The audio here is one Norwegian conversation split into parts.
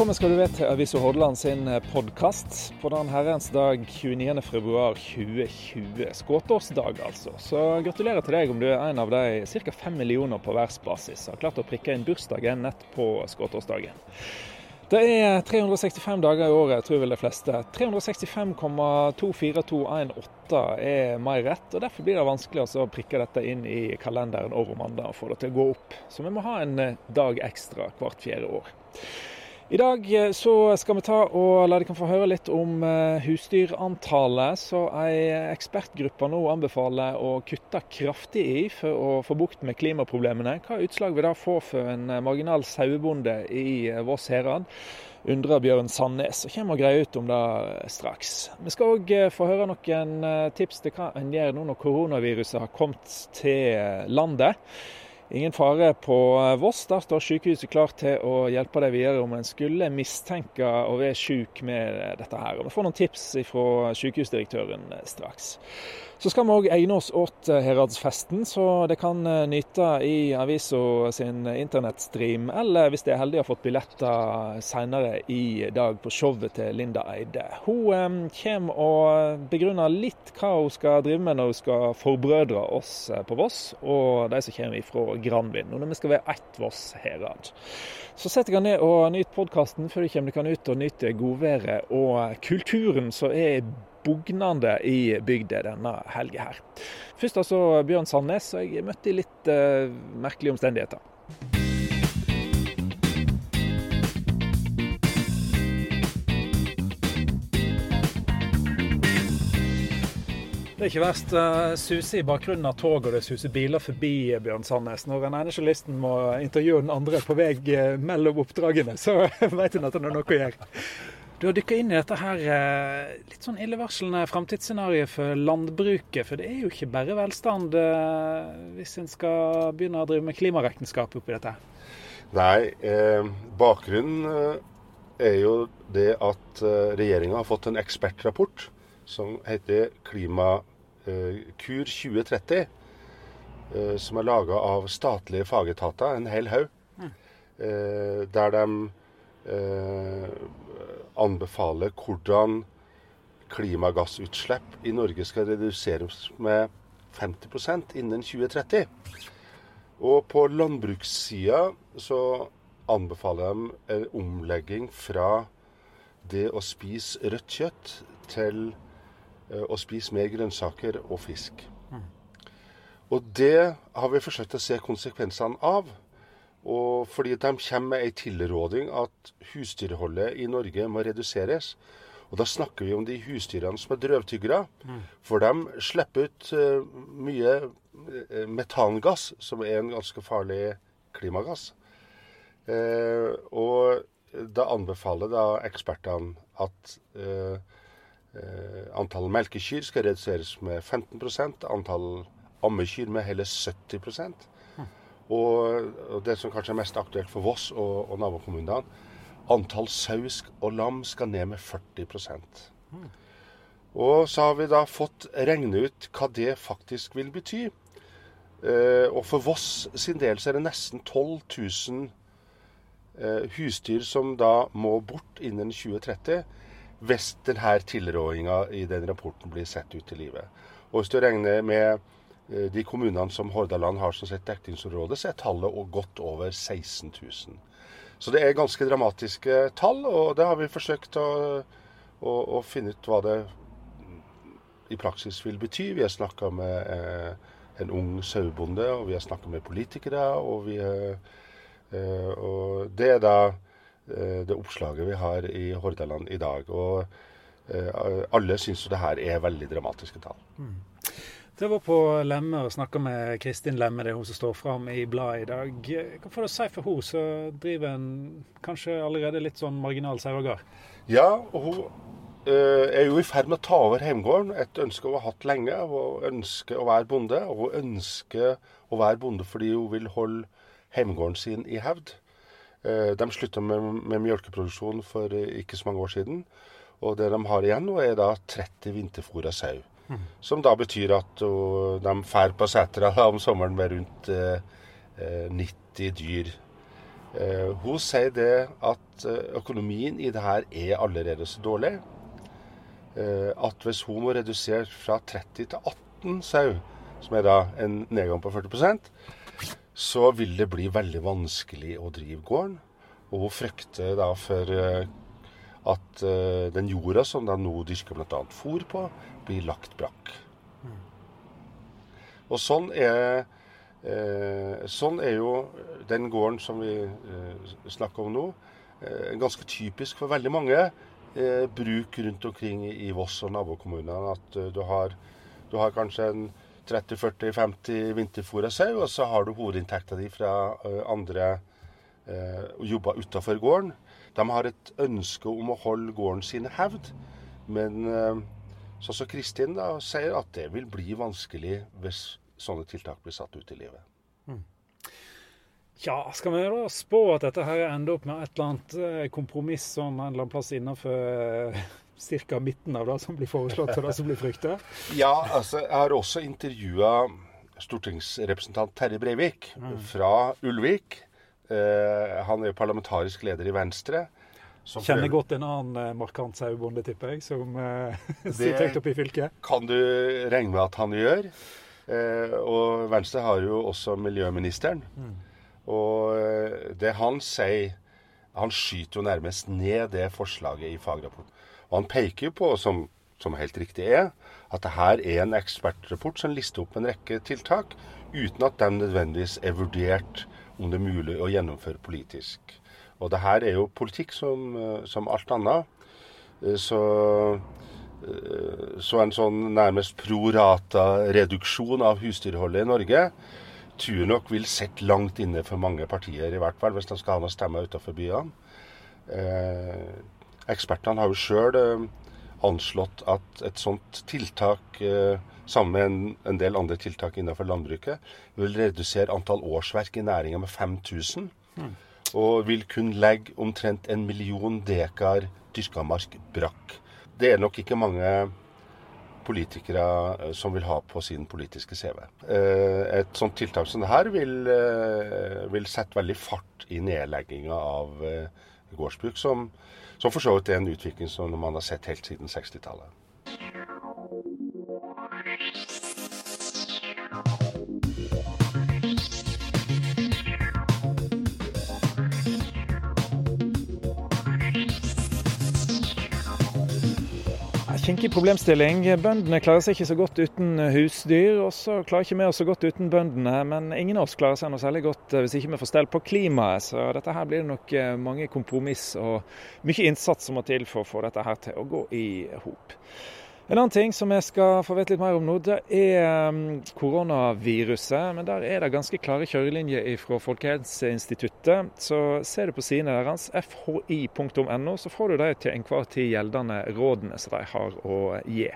Velkommen skal du være til Avisa Hordaland sin podkast på den herrens dag 29.2.2020. Skåtårsdag, altså. Så gratulerer til deg om du er en av de ca. fem millioner på verdensbasis har klart å prikke inn bursdagen nett på skåtårsdagen. Det er 365 dager i året, tror vel de fleste. 365,24218 er mer rett, og derfor blir det vanskelig å prikke dette inn i kalenderen år om annet og få det til å gå opp. Så vi må ha en dag ekstra hvert fjerde år. I dag eh, så skal vi ta og la dere få høre litt om eh, husdyrantallet. Så ei ekspertgruppe nå anbefaler å kutte kraftig i for å få bukt med klimaproblemene. Hva utslag vil det få for en eh, marginal sauebonde i Voss herad? undrer Bjørn Sandnes, og kommer og greier ut om det straks. Vi skal òg få høre noen tips til hva en gjør nå når koronaviruset har kommet til landet. Ingen fare på Voss. Der står sykehuset klart til å hjelpe deg videre om en skulle mistenke å være syk med dette her. Og Vi får noen tips fra sykehusdirektøren straks. Så skal vi òg egne oss åt eh, Heradsfesten, så det kan eh, nyte i avisa sin internettstream, eller hvis de er heldige har fått billetter senere i dag på showet til Linda Eide. Hun kommer og begrunner litt hva hun skal drive med når hun skal forbrødre oss på Voss, og de som kommer fra Granvin. Når vi skal være ett Voss herad. Så setter jeg ned og nyter podkasten før du kommer dere ut og nyter godværet og kulturen som er bugnende i bygda denne helga her. Først altså Bjørn Sandnes, og jeg møtte i litt uh, merkelige omstendigheter. Det er ikke verst. Uh, suser i bakgrunnen av tog, og det suser biler forbi Bjørn Sandnes. Når den ene journalisten må intervjue den andre på vei uh, mellom oppdragene, så vet en at det er noe å gjøre. Du har dykka inn i dette her eh, litt sånn illevarslende framtidsscenario for landbruket. For det er jo ikke bare velstand eh, hvis en skal begynne å drive med klimaregnskap oppi dette? Nei, eh, bakgrunnen eh, er jo det at eh, regjeringa har fått en ekspertrapport som heter Klimakur 2030. Eh, som er laga av statlige fagetater, en hel haug. Mm. der de anbefaler hvordan klimagassutslipp i Norge skal reduseres med 50% innen 2030. Og på landbrukssida så anbefaler de en omlegging fra det å spise rødt kjøtt til eh, spis mer grønnsaker og fisk. Og det har vi forsøkt å se konsekvensene av. Og fordi de kommer med ei tilråding at husdyrholdet i Norge må reduseres. Og da snakker vi om de husdyrene som er drøvtyggere. Mm. For de slipper ut uh, mye uh, metangass, som er en ganske farlig klimagass. Uh, og da anbefaler da ekspertene at antall melkekyr skal reduseres med 15% antall ammekyr med hele 70% og det som kanskje er mest aktuelt for Voss og, og nabokommunene, antall sau og lam skal ned med 40 mm. Og så har vi da fått regne ut hva det faktisk vil bety. Eh, og for Voss sin del så er det nesten 12 000 eh, husdyr som da må bort innen 2030 hvis denne tilrådinga i den rapporten blir sett ut i livet. Og hvis du regner med Eh, de kommunene som Hordaland har som sitt dekningsområde, så er tallet godt over 16 000. Så det er ganske dramatiske tall, og det har vi forsøkt å, å, å finne ut hva det i praksis vil bety. Vi har snakka med eh, en ung sauebonde, og vi har snakka med politikere. Og, vi, eh, og, det er da eh, det oppslaget vi har i Hordaland i dag. Og eh, alle syns jo det her er veldig dramatiske tall. Mm. Jeg var på Lemme og snakka med Kristin Lemme, det er hun som står fram i bladet i dag. Hva får du si for hun som driver en kanskje allerede litt sånn marginal sauegard? Ja, og hun uh, er jo i ferd med å ta over heimgården. Et ønske hun har hatt lenge. Hun ønsker å være bonde. Og hun ønsker å være bonde fordi hun vil holde heimgården sin i hevd. Uh, de slutta med, med melkeproduksjon for uh, ikke så mange år siden. Og det de har igjen nå, er da 30 vinterfôra sau. Som da betyr at og, de drar på setra om sommeren med rundt eh, 90 dyr. Eh, hun sier det at eh, økonomien i det her er allerede så dårlig eh, at hvis hun må redusere fra 30 til 18 sau, som er da en nedgang på 40 så vil det bli veldig vanskelig å drive gården. Og hun frykter da for at den jorda som de nå dyrker bl.a. fôr på, blir lagt brakk. Og sånn er Eh, sånn er jo den gården som vi eh, snakker om nå, eh, ganske typisk for veldig mange eh, bruk rundt omkring i Voss og nabokommunene. At eh, du har, du, har, kanskje en 30-40-50 vinterfôra sau, og så har du hovedinntekta di fra eh, andre jobber utafor gården. De har et ønske om å holde gården sin hevd, men sånn som Kristin da, sier at det vil bli vanskelig hvis sånne tiltak blir satt ut i livet. Mm. Ja, skal vi da spå at dette her ender opp med et eller annet eh, kompromiss sånn en eller annen plass innenfor eh, ca. midten av det som blir foreslått og det som blir frykta? Ja, altså jeg har også intervjua stortingsrepresentant Terje Breivik mm. fra Ulvik. Eh, han er parlamentarisk leder i Venstre. Kjenner godt en annen eh, markant sauebonde, tipper jeg, som eh, sitter høyt oppe i fylket. Det kan du regne med at han gjør. Eh, og Venstre har jo også miljøministeren. Mm. Og eh, det han sier Han skyter jo nærmest ned det forslaget i fagrapporten. Og han peker jo på, som, som helt riktig er, at det her er en ekspertrapport som lister opp en rekke tiltak, uten at de nødvendigvis er vurdert om det er mulig å gjennomføre politisk. Og det her er jo politikk som, eh, som alt annet. Så Eh, så en sånn nærmest pro rata-reduksjon av husdyrholdet i Norge tror nok vil sitte langt inne for mange partier, i hvert fall hvis de skal ha noen stemmer utenfor byene. Ekspertene har jo sjøl eh, anslått at et sånt tiltak, eh, sammen med en, del andre tiltak innenfor landbruket, vil redusere antall årsverk i næringa med 5000. Mm. Og vil kunne legge omtrent en million dekar dyrka mark brakk det er nok ikke mange politikere eh, som vil ha på sin politiske CV. Et sånt tiltak som det her vil, vil sette veldig fart i nedlegginga av gårdsbruk, som, som for så vidt er en utvikling som man har sett helt siden 60-tallet. Kinkig problemstilling. Bøndene klarer seg ikke så godt uten husdyr. Og så klarer ikke vi oss så godt uten bøndene. Men ingen av oss klarer seg noe særlig godt hvis ikke vi får stell på klimaet. Så dette her blir det nok eh, mange kompromiss og mye innsats som må til for å få dette her til å gå i hop. En annen ting som jeg skal få vite litt mer om nå, det er um, koronaviruset. Men der er det ganske klare kjørelinjer fra Folkehelseinstituttet. Så ser du på sidene deres, fhi.no, så får du de til enhver tid gjeldende rådene som de har å gi.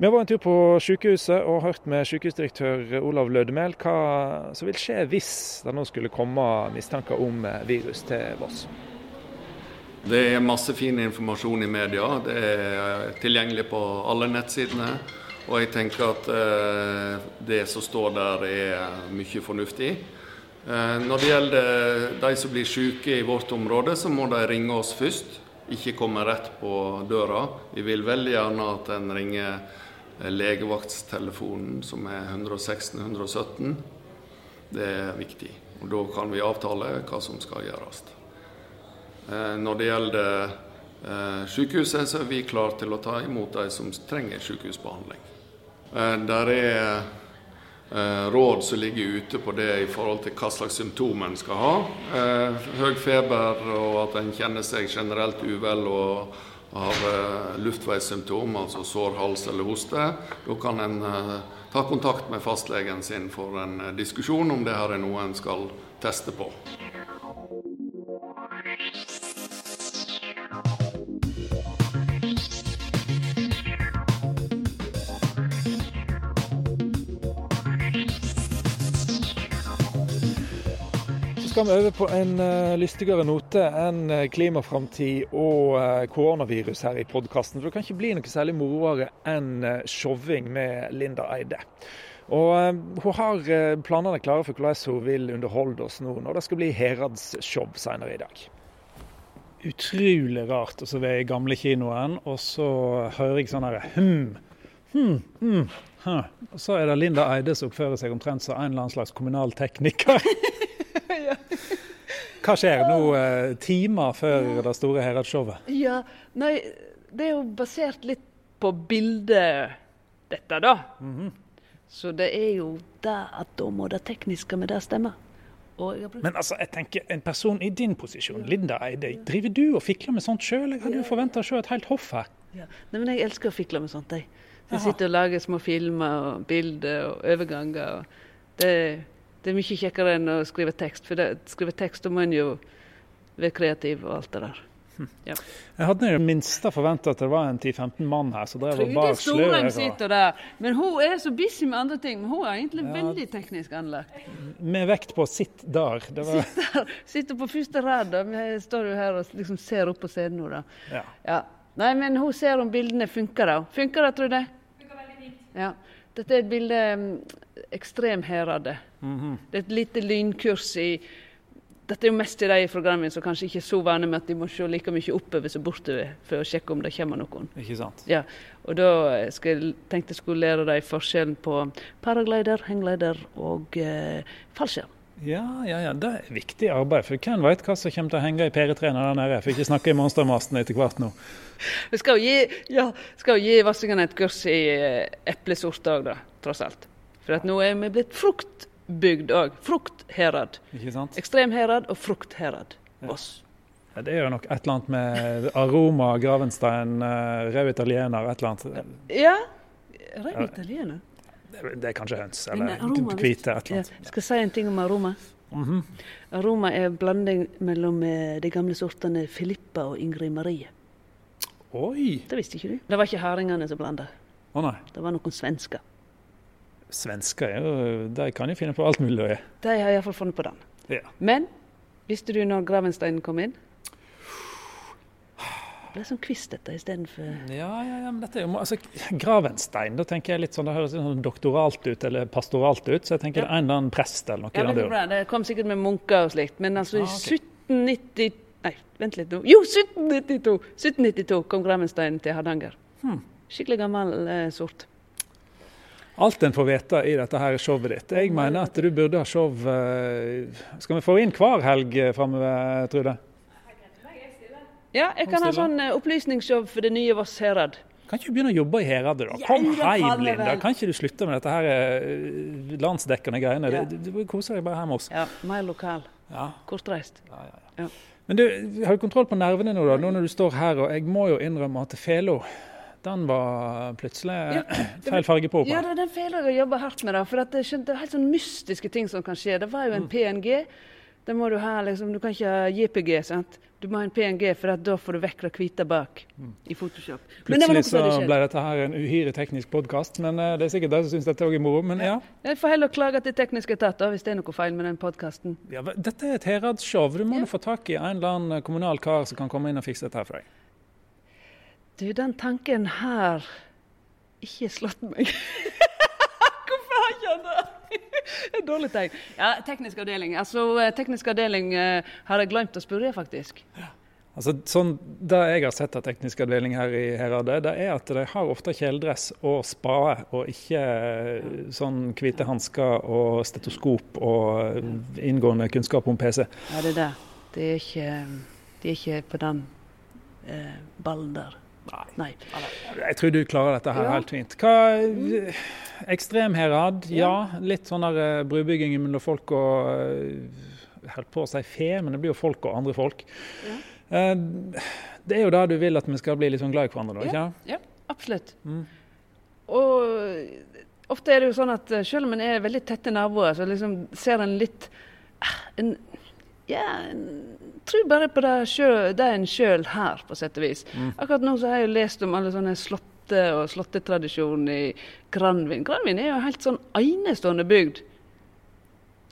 Vi har vært en tur på sykehuset og hørt med sykehusdirektør Olav Lødemel hva som vil skje hvis det nå skulle komme mistanker om virus til Voss. Det er masse fin informasjon i media. Det er tilgjengelig på alle nettsidene. Og jeg tenker at eh, det som står der er mye fornuftig. Eh, når det gjelder de som blir syke i vårt område, så må de ringe oss først. Ikke komme rett på døra. Vi vil veldig gjerne at en ringer eh, legevaktstelefonen som er 116 117. Det er viktig. Og Da kan vi avtale hva som skal gjøres. Eh, når det gjelder eh, sykehuset, så er vi klare til å ta imot de som trenger sykehusbehandling. Eh, der er råd som ligger ute på det i forhold til hva slags symptomer en skal ha. Høy feber og at en kjenner seg generelt uvel og har luftveissymptomer, altså sår hals eller hoste. Da kan en ta kontakt med fastlegen sin for en diskusjon om det her er noe en skal teste på. Skal vi over på en uh, lystigere note enn uh, klimaframtid og uh, koronavirus her i podkasten. For det kan ikke bli noe særlig moroere enn showing med Linda Eide. Og eh, hun har eh, planene klare for hvordan hun vil underholde oss nå når det skal bli Heradsshow senere i dag. Utrolig rart å være i gamle kinoen, og så hører jeg sånn her hm, hm, hm, Huh. Og så er det Linda Eide som oppfører seg omtrent som en eller annen slags kommunal tekniker. Hva skjer nå eh, timer før det store Heradsshowet? Ja, nei, det er jo basert litt på bildet, dette, da. Så det er jo det at da må det tekniske med det stemme. Men altså, jeg tenker, en person i din posisjon, Linda Eide, driver du og fikler med sånt sjøl? Jeg hadde jo forventa å se et helt hoff her. ja. Nei, men jeg elsker å fikle med sånt, jeg. Så jeg sitter og lager små filmer og bilder og overganger. Og det, det er mye kjekkere enn å skrive tekst, for det, skrive tekst da må en jo være kreativ og alt det der. Jeg hadde i det minste forventa at det var en 10-15 mann her så det var bare Storheim sitter der, men hun er så busy med andre ting. Men hun er egentlig Ja. veldig teknisk anlagt. med vekt på 'sitt der'. Det var, Sitter på første rad. Vi står jo her og liksom ser opp på scenen nå, da. ja. Ja. Nei, men hun ser om bildene funker, da. Funker det, tror du det? Funker veldig fint. Ja. Dette er et bilde um, Mm -hmm. Det er et lite lynkurs i Dette er jo mest til de i programmet som kanskje ikke er så vane med at de må se like mye oppover som bortover for å sjekke om det kommer noen. Ikke sant? Ja, og da skal tenkte jeg skulle lære dem forskjellen på paraglider, henglider og eh, fallskjerm. Ja, ja, ja, det er viktig arbeid. For hvem vet hva som kommer til å henge i PR3 der nede? For ikke snakke i monstermasten etter hvert nå. Vi skal jo gi, ja, skal jo gi vassingene et kurs i eplesorter òg, da, tross alt. For nå er vi blitt fruktbygd òg. Fruktherad. Ekstremherad og fruktherad. Voss. Ja, det er jo nok et eller annet med aroma, gravenstein, eh, rød italiener, et eller annet. Ja. Rød italiener. Det, det er kanskje høns, eller aroma, hvite, et eller Ja, annet. skal jeg si en ting om aroma? Mhm. Aroma er en blanding mellom eh, de gamle sortene Filippa og Ingrid Marie. Oi! Det visste ikke du? Det var ikke hardingene som blanda. Å nei. Det var noen svensker. Svensker er De kan jo finne på alt mulig. De har iallfall funnet på den. Ja. Men visste du når gravensteinen kom inn? Det ble sånn kvistete istedenfor Ja, ja, ja, men dette er jo altså, Gravenstein, da tenker jeg litt sånn, det høres litt sånn doktoralt ut, eller pastoralt ut. Så jeg tenker Ja. det en eller annen prest eller noe. Ja, i den bra. Det kom sikkert med munker og slikt. Men altså i Ah, ok. 1790 Nei, vent litt nå. Jo, 1792! 1792 kom gravensteinen til Hardanger. Hmm. Skikkelig gammel eh, sort. Alt en får vite i dette her showet ditt. Jeg mener at du burde ha show eh, Skal vi få inn hver helg eh, framover, Trude? Ja, jeg kan ha sånn eh, opplysningsshow for det nye Voss herad. Kan ikke du begynne å jobbe i Heradet, da? Kom hjem, Linda. Kan ikke du slutte med dette her landsdekkende greiene? Ja. Du, du, koser deg bare hjemme hos. Ja, mer lokal. Ja. Kortreist. Ja, ja, Ja. ja. Men du, har du kontroll på nervene nå, da? Nå når du står her, og jeg må jo innrømme at Felo, den var plutselig Ja, feil farge på på Ja, det er den feilen jeg jobber hardt med. Da, for at det er helt sånn mystiske ting som kan skje. Det var jo Mm. en PNG. Det må du ha, liksom, du kan ikke ha JPG. sant? Du må ha en PNG, for da får du vekk det hvite bak i Photoshop. Men det var Mm. Plutselig så ble dette her en uhyre teknisk podkast, men eh, det er sikkert de som syns dette òg er moro. Men ja. Jeg får heller klage til teknisk etat hvis det er noe feil med den podkasten. ja dette er et Heradshow. Du må Ja. få tak i en eller annen kommunal kar som kan komme inn og fikse dette her for deg. Du, den tanken her ikke slått meg. Hvorfor har ikke han det? Et dårlig tegn. Ja, teknisk avdeling. Altså, teknisk avdeling eh, har jeg glemt å spørre, faktisk. Altså, sånn, Det jeg har sett av teknisk avdeling her i Heradet, det er at de har ofte kjeledress og spade, og ikke eh, sånn hvite hansker og stetoskop og inngående kunnskap om PC. Ja, det er det. Det er ikke, de er ikke på den eh, ballen der. Nei. Jeg tror du klarer dette her Ja. helt fint. Hva, Ekstremherad, ja. Litt sånn der eh, brubygging mellom folk og eh, holdt på å si fe, men det blir jo folk og andre folk. Ja. Eh, Det er jo da du vil at vi skal bli litt sånn glad i hverandre, da, ikke Ja, absolutt. Mm. Og ofte er det jo sånn at eh, selv om en er veldig tette naboer, så liksom ser en litt en, Ja, en tror bare på det, selv, det en sjøl har, på sett og vis. Mm. Akkurat nå så har jeg jo lest om alle sånne slåtte og slåttetradisjon i Granvin. Granvin er jo helt sånn enestående bygd,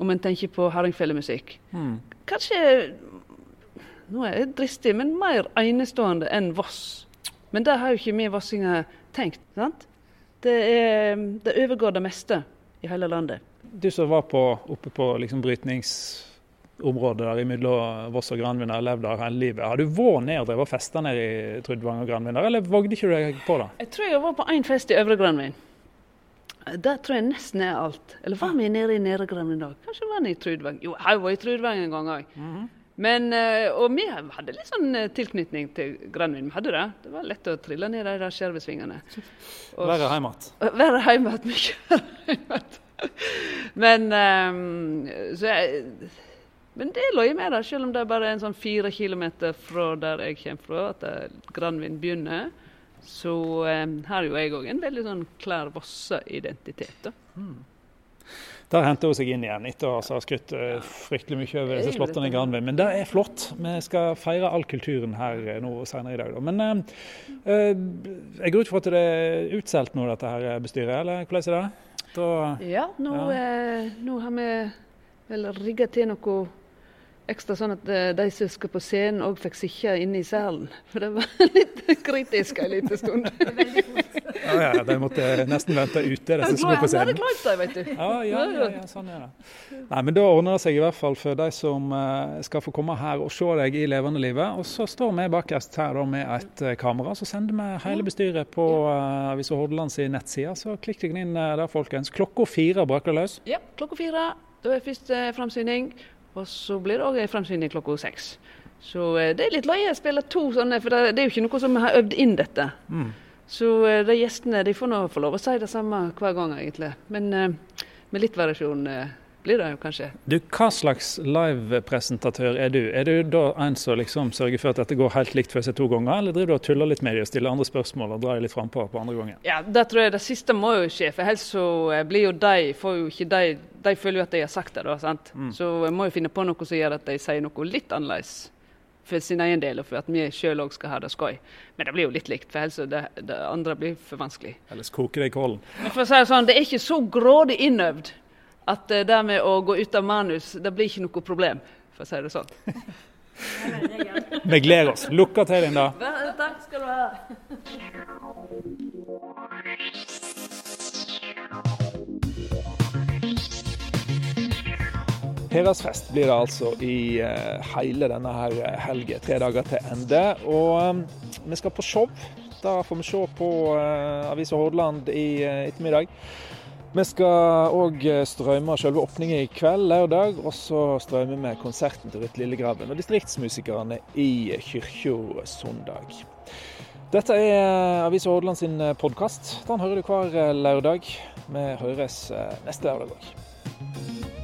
om en tenker på hardingfelemusikk. Mm. Kanskje Nå er jeg dristig, men mer enestående enn Voss. Men det har jo ikke vi vossinger tenkt. sant? Det, er, det overgår det meste i hele landet. Du som var på, oppe på liksom brytningsområdet der mellom Voss og Granvin har levd der hele livet. Har du vært ned og drevet og festa ned i Trudvang og Granvin der, eller vågde ikke du deg på det? Jeg tror jeg var på én fest i Øvre Granvin. Der tror jeg nesten er alt. Eller var vi nede i Nedre Granvin? Kanskje var vi i Trudvang? Jo, jeg var i Trudvang en gang òg. Men, eh, Og vi hadde litt sånn eh, tilknytning til Granvin. Vi hadde det. Det var lett å trille ned de der skjervesvingene. Være hjemme igjen. Hjemme igjen. Mye være hjemme igjen. Men um, så jeg, Men det løy med da, selv om det er bare en sånn fire kilometer fra der jeg kommer fra, at det- Granvin begynner. Så eh, har jo jeg òg en veldig sånn klar Vossa-identitet. da. Der henter hun seg inn igjen etter å ha skrytt eh, fryktelig mye over disse slottene i Granvin. Men det er flott. Vi skal feire all kulturen her eh, nå senere i dag. Da. Men eh, eh, jeg går ut fra at det er utsolgt nå, dette her bestyret, eller hvordan er det? Da, Ja, nå, Eh, nå har vi vel rigga til noe ekstra, sånn at eh, de som skal på scenen òg fikk sitte inne i salen. For det var litt kritisk en liten stund. ja, ja, de måtte nesten vente ute, de som skulle på scenen. glemt det, vet du. Ja, ja, ja, ja, sånn er det. Nei, men Da ordner det seg i hvert fall for de som eh, skal få komme her og se deg i levende livet. Og så står vi bakerst her da med et eh, kamera. Så sender vi hele bestyret på uh, Avisa Hordaland sin nettside. Så klikk deg inn der, folkens. Klokka fire braker løs. Ja, klokka fire. Da er første framsyning. Og så blir det òg ei framsyning klokka seks. Så eh, det er litt løye å spille to sånne, for det, det er jo ikke noe som har øvd inn dette. Så eh, de gjestene de får nå få lov å si det samme hver gang, egentlig. Men eh, med litt variasjon eh, blir det jo kanskje. Du, Hva slags livepresentatør er du? Er du da en som liksom sørger for at dette går helt likt for seg to ganger, eller driver du og tuller litt med dem og stiller andre spørsmål og drar litt frampå på andre gangen? Ja, det tror jeg det siste må jo skje, for helst så blir jo de får jo ikke de De føler jo at de har sagt det, da. sant? Så jeg må jo finne på noe som gjør at de sier noe litt annerledes for sin egen del, og for at vi sjøl òg skal ha det skøy. Men det blir jo litt likt, for ellers det, det andre blir for vanskelig. Ellers koker det i kålen. Men for å si det sånn, det er ikke så grådig innøvd at eh, det med å gå ut av manus, det blir ikke noe problem, for å si det sånn. Vi gleder oss. Lykke til, Linda. Takk skal du ha. Hedersfest blir det altså i eh, hele denne her helga, tre dager til ende. Og eh, vi skal på show. Da får vi se på Avisa Hordaland i eh, ettermiddag. Vi skal òg strømme selve åpningen i kveld, lørdag. Og så strømmer vi konserten til Ruth Lillegraven og distriktsmusikerne i kirka søndag. Dette er Avisa Hordaland sin podkast. Den hører du hver lørdag. Vi høres eh, neste lørdag òg.